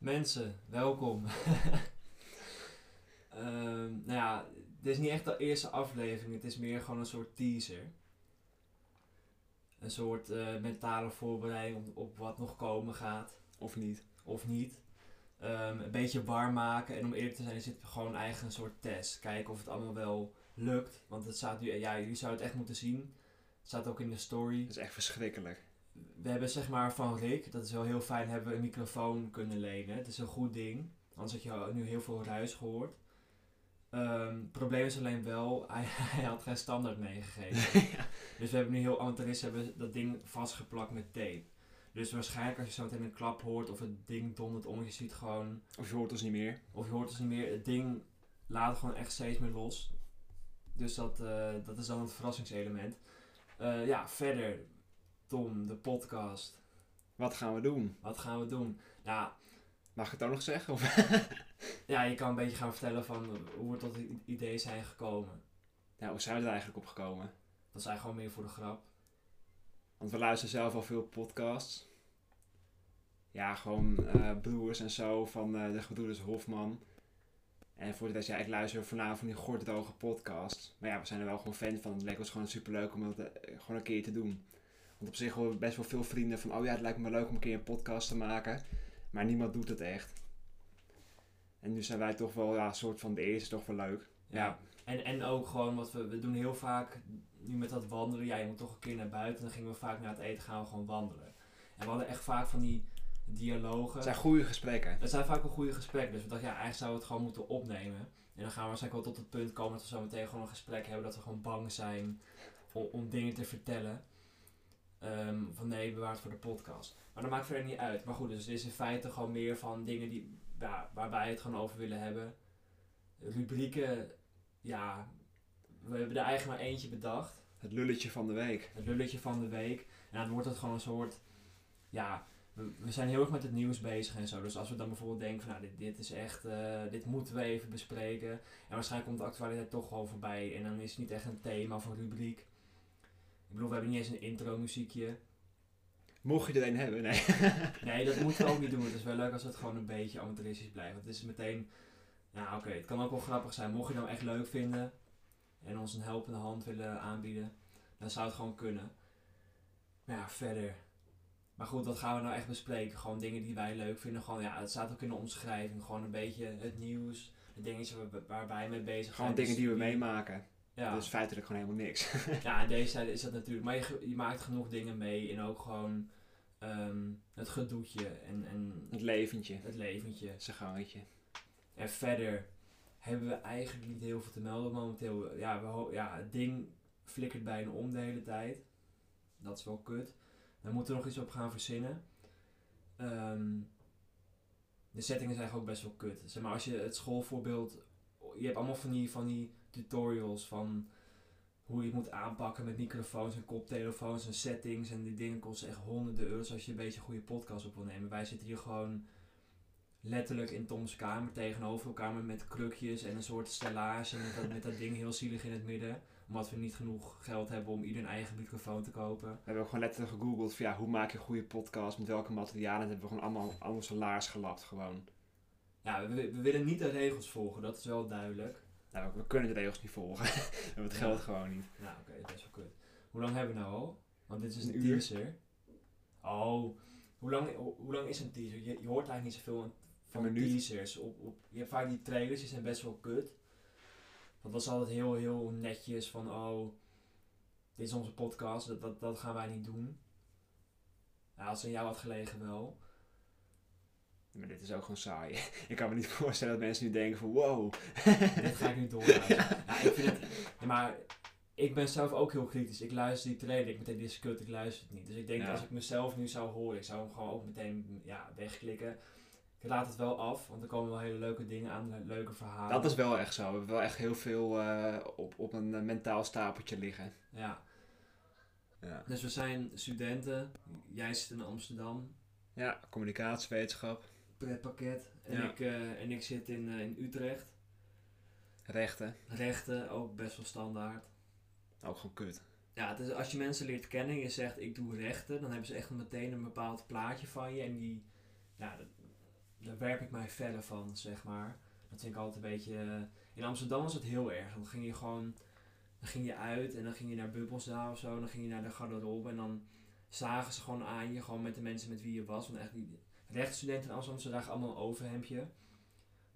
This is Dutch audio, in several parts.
Mensen, welkom. Ehm, nou ja, dit is niet echt de eerste aflevering, het is meer gewoon een soort teaser. Een soort eh, mentale voorbereiding op, op wat nog komen gaat, Of niet. of niet. Ehm, een beetje warm maken en om eerlijk te zijn is dit gewoon eigenlijk een soort test. Kijken of het allemaal wel lukt, want het staat nu, ja, jullie zouden het echt moeten zien. Het staat ook in de story. Dat is echt verschrikkelijk. We hebben zeg maar van Rick, dat is wel heel fijn, hebben we een microfoon kunnen lenen. Het is een goed ding, anders had je nu heel veel ruis gehoord. Ehm, het probleem is alleen wel, hij, hij had geen standaard meegegeven. Dus we hebben nu heel amateuristisch hebben dat ding vastgeplakt met tape. Dus waarschijnlijk als je zo meteen een klap hoort of het ding dondert om, je ziet gewoon, Of je hoort ons niet meer. of je hoort het niet meer, het ding laat gewoon echt steeds meer los. Dus dat, eh, dat is dan het verrassingselement. Eh, ja, verder, Tom, de podcast. Wat gaan we doen? Wat gaan we doen? Ja, Mag ik het ook nog zeggen? Of? ja, je kan een beetje gaan vertellen van hoe we tot het idee zijn gekomen. Ja, hoe zijn we er eigenlijk op gekomen? Dat is eigenlijk gewoon meer voor de grap. Want we luisteren zelf al veel podcasts. Ja, gewoon eh, broers en zo van eh, de gebroeders Hofman. En voor de rest, ja, ik luister voornamelijk van die gorddroge podcasts. Maar ja, we zijn er wel gewoon fan van. Het lijkt ons gewoon superleuk om dat eh, gewoon een keer te doen. Want op zich hebben we best wel veel vrienden van... Oh ja, het lijkt me leuk om een keer een podcast te maken. Maar niemand doet het echt. En nu zijn wij toch wel ja, een soort van de eerste, toch wel leuk. Ja. En, en ook gewoon wat we, we doen heel vaak, nu met dat wandelen, ja, je moet toch een keer naar buiten. Dan gingen we vaak na het eten gaan we gewoon wandelen. En we hadden echt vaak van die dialogen. Het zijn goede gesprekken. Het zijn vaak wel goede gesprekken, dus we dachten, ja, eigenlijk zouden we het gewoon moeten opnemen. En dan gaan we waarschijnlijk wel tot het punt komen dat we zo meteen gewoon een gesprek hebben, dat we gewoon bang zijn om, om dingen te vertellen. Ehm, van nee, bewaar het voor de podcast. Maar dat maakt verder niet uit. Maar goed, dus het is in feite gewoon meer van dingen die, ja, waar wij het gewoon over willen hebben. Rubrieken, ja, we hebben er eigenlijk maar eentje bedacht. Het lulletje van de week. Het lulletje van de week. En dan wordt het gewoon een soort, ja, we, we zijn heel erg met het nieuws bezig en zo. Dus als we dan bijvoorbeeld denken van, nou, dit, dit is echt, eh, dit moeten we even bespreken. En waarschijnlijk komt de actualiteit toch gewoon voorbij. En dan is het niet echt een thema of een rubriek. Ik bedoel, we hebben niet eens een intro muziekje. Mocht je er een hebben, nee. Nee, dat moeten we ook niet doen. Het is wel leuk als het gewoon een beetje amateuristisch blijft. Want het is meteen, nou oké, het kan ook wel grappig zijn. Mocht je het nou echt leuk vinden en ons een helpende hand willen aanbieden, dan zou het gewoon kunnen. Maar ja, verder. Maar goed, wat gaan we nou echt bespreken? Gewoon dingen die wij leuk vinden. Gewoon, ja, het staat ook in de omschrijving. Gewoon een beetje het nieuws, de dingetjes waar, waar wij mee bezig Gewoon zijn. dingen die we meemaken. Ja. Dus feitelijk gewoon helemaal niks. Ja, in deze tijd is dat natuurlijk. Maar je, je maakt genoeg dingen mee. En ook gewoon ehm, het gedoetje en, en Het leventje. het leventje. Zijn gangetje. En verder hebben we eigenlijk niet heel veel te melden momenteel. Ja, we ja, het ding flikkert bijna om de hele tijd. Dat is wel kut. Daar moeten we nog iets op gaan verzinnen. Ehm, de setting is eigenlijk ook best wel kut. Zeg maar, als je het schoolvoorbeeld... Je hebt allemaal van die, van die tutorials van hoe je het moet aanpakken met microfoons en koptelefoons en settings. En die dingen kosten echt honderden euro's als je een beetje een goede podcast op wil nemen. Wij zitten hier gewoon letterlijk in Toms kamer tegenover elkaar met krukjes en een soort stellage met dat, met dat ding heel zielig in het midden. Omdat we niet genoeg geld hebben om ieder een eigen microfoon te kopen. We hebben ook gewoon letterlijk gegoogeld van ja, hoe maak je een goede podcast, met welke materialen. En dat hebben we gewoon allemaal aan onze laars gelapt gewoon. Ja, we, we willen niet de regels volgen, dat is wel duidelijk. Nou, we kunnen de regels niet volgen. we hebben het geld gewoon niet. Nou, oké, dat is wel kut. Hoe lang hebben we nou al? Want dit is een, teaser. Oh, hoe lang, hoe, hoe lang is een teaser? Je, je hoort eigenlijk niet zoveel van teasers. Op, op, je hebt vaak die trailers, die zijn best wel kut. Want dat is altijd heel, heel netjes van, oh, dit is onze podcast, dat, dat, dat gaan wij niet doen. Ja, als het aan jou had gelegen wel. Maar dit is ook gewoon saai. ik kan me niet voorstellen dat mensen nu denken van wow. Dit ga ik nu doorluisteren. ja, ik vind het, ja, maar ik ben zelf ook heel kritisch. Ik luister die trailer, ik meteen dit is kut, ik luister het niet. Dus ik denk Ja. als ik mezelf nu zou horen, ik zou hem gewoon ook meteen ja, wegklikken. Ik laat het wel af, want er komen wel hele leuke dingen aan, le- leuke verhalen. Dat is wel echt zo. We hebben wel echt heel veel eh, op, op een eh, mentaal stapeltje liggen. Ja, Ja, dus we zijn studenten. Jij zit in Amsterdam, ja communicatiewetenschap, pretpakket. En, Ja. ik, eh, en ik zit in, eh, in Utrecht. rechten. Rechten, ook best wel standaard. Ook gewoon kut. Ja, het is, als je mensen leert kennen en je zegt ik doe rechten, dan hebben ze echt meteen een bepaald plaatje van je. En die, ja, dat- daar werp ik mij verder van, zeg maar. Dat vind ik altijd een beetje... eh, in Amsterdam was het heel erg. Dan ging je gewoon... Dan ging je uit en dan ging je naar Bubbelsdaal of zo. En dan ging je naar de garderobe en dan zagen ze gewoon aan je. Gewoon met de mensen met wie je was. Want echt die rechtsstudenten in Amsterdam, ze dragen allemaal een overhemdje.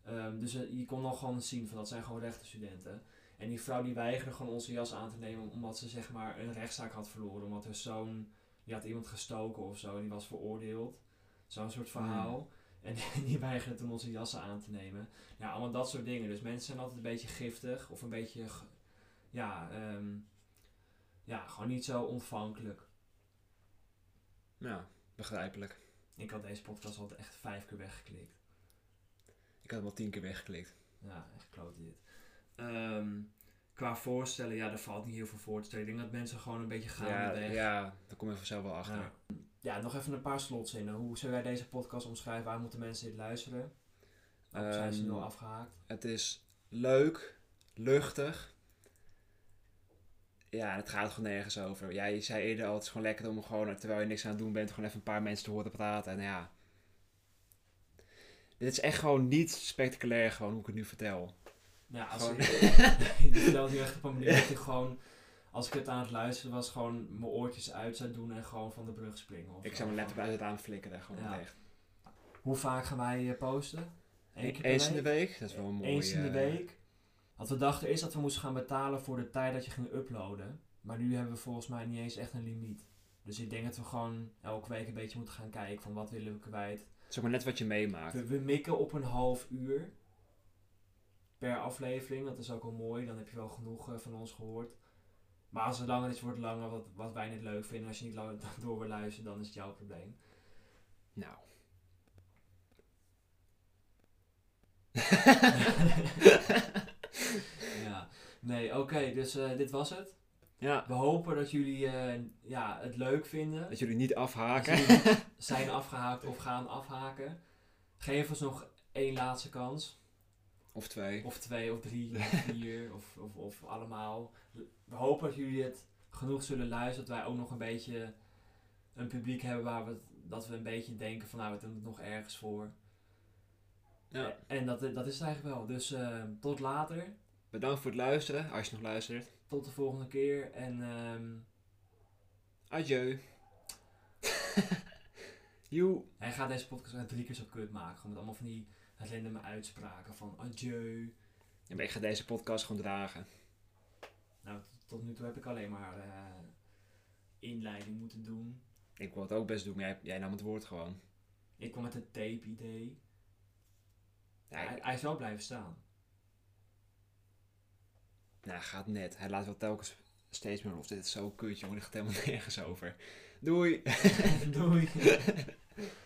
Ehm, dus eh, je kon dan gewoon zien van dat zijn gewoon rechtenstudenten. En die vrouw die weigerde gewoon onze jas aan te nemen omdat ze zeg maar een rechtszaak had verloren. Omdat haar zoon, die had iemand gestoken of zo en die was veroordeeld. Zo'n soort verhaal. En die weigerde toen onze jassen aan te nemen. Ja, allemaal dat soort dingen. Dus mensen zijn altijd een beetje giftig of een beetje, ja, ehm, ja gewoon niet zo ontvankelijk. Ja, begrijpelijk. Ik had deze podcast altijd echt vijf keer weggeklikt. Ik had hem al tien keer weggeklikt. Ja, echt klote dit. Ehm, qua voorstellen, ja, daar valt niet heel veel voor te stellen. Ik denk dat mensen gewoon een beetje gaan Ja, weg. ja, daar kom je vanzelf wel achter. Ja. ja, nog even een paar slotzinnen. Hoe zou jij deze podcast omschrijven? Waar moeten mensen dit luisteren? Of zijn ze Ehm, nu al afgehaakt? Het is leuk, luchtig. Ja, het gaat gewoon nergens over. Ja, je zei eerder al, het is gewoon lekker om gewoon, terwijl je niks aan het doen bent, gewoon even een paar mensen te horen praten. En ja, dit is echt gewoon niet spectaculair, gewoon hoe ik het nu vertel. Ja, als gewoon- ik, je vertelt nu echt op een manier dat ik gewoon, als ik het aan het luisteren was, gewoon mijn oortjes uit zou doen en gewoon van de brug springen. of Ik zo. zou mijn laptop uit het aan flikkeren, gewoon Ja. echt. Hoe vaak gaan wij eh, posten? Eén keer per Eens in de week? dat is wel een mooie... Eens in de eh, week. Wat we dachten is dat we moesten gaan betalen voor de tijd dat je ging uploaden. Maar nu hebben we volgens mij niet eens echt een limiet. Dus ik denk dat we gewoon elke week een beetje moeten gaan kijken van wat willen we kwijt. Ook maar net wat je meemaakt. We, we mikken op een half uur per aflevering. Dat is ook wel mooi. Dan heb je wel genoeg eh, van ons gehoord. Maar als het langer is, wordt het langer wat, wat wij niet leuk vinden. Als je niet langer door wil luisteren, dan is het jouw probleem. Nou. Nee, oké. dus eh, dit was het. ja, We hopen dat jullie eh, ja, het leuk vinden. dat jullie niet afhaken. jullie zijn afgehaakt of gaan afhaken. Geef ons nog één laatste kans. Of twee. Of twee, of drie, of vier, of, of, of allemaal. We hopen dat jullie het genoeg zullen luisteren. Dat wij ook nog een beetje een publiek hebben waar we, dat we een beetje denken van nou, we doen het nog ergens voor. Ja. En dat, dat is het eigenlijk wel. Dus eh, tot later. Bedankt voor het luisteren, als je nog luistert. Tot de volgende keer. En ehm, Adieu. Joe. hij gaat deze podcast drie keer zo kut maken. Gewoon met allemaal van die random uitspraken van adieu. Ja, maar ik ga deze podcast gewoon dragen. Nou, tot, nu toe heb ik alleen maar eh, inleiding moeten doen. Ik wil het ook best doen, maar jij, jij nam het woord gewoon. Ik kwam met een tape-idee. Ja, hij, ik- hij is wel blijven staan. Nou, gaat net. Hij laat wel telkens steeds meer los. Dit is zo kut, jongen. Dit gaat helemaal nergens over. Doei. Doei.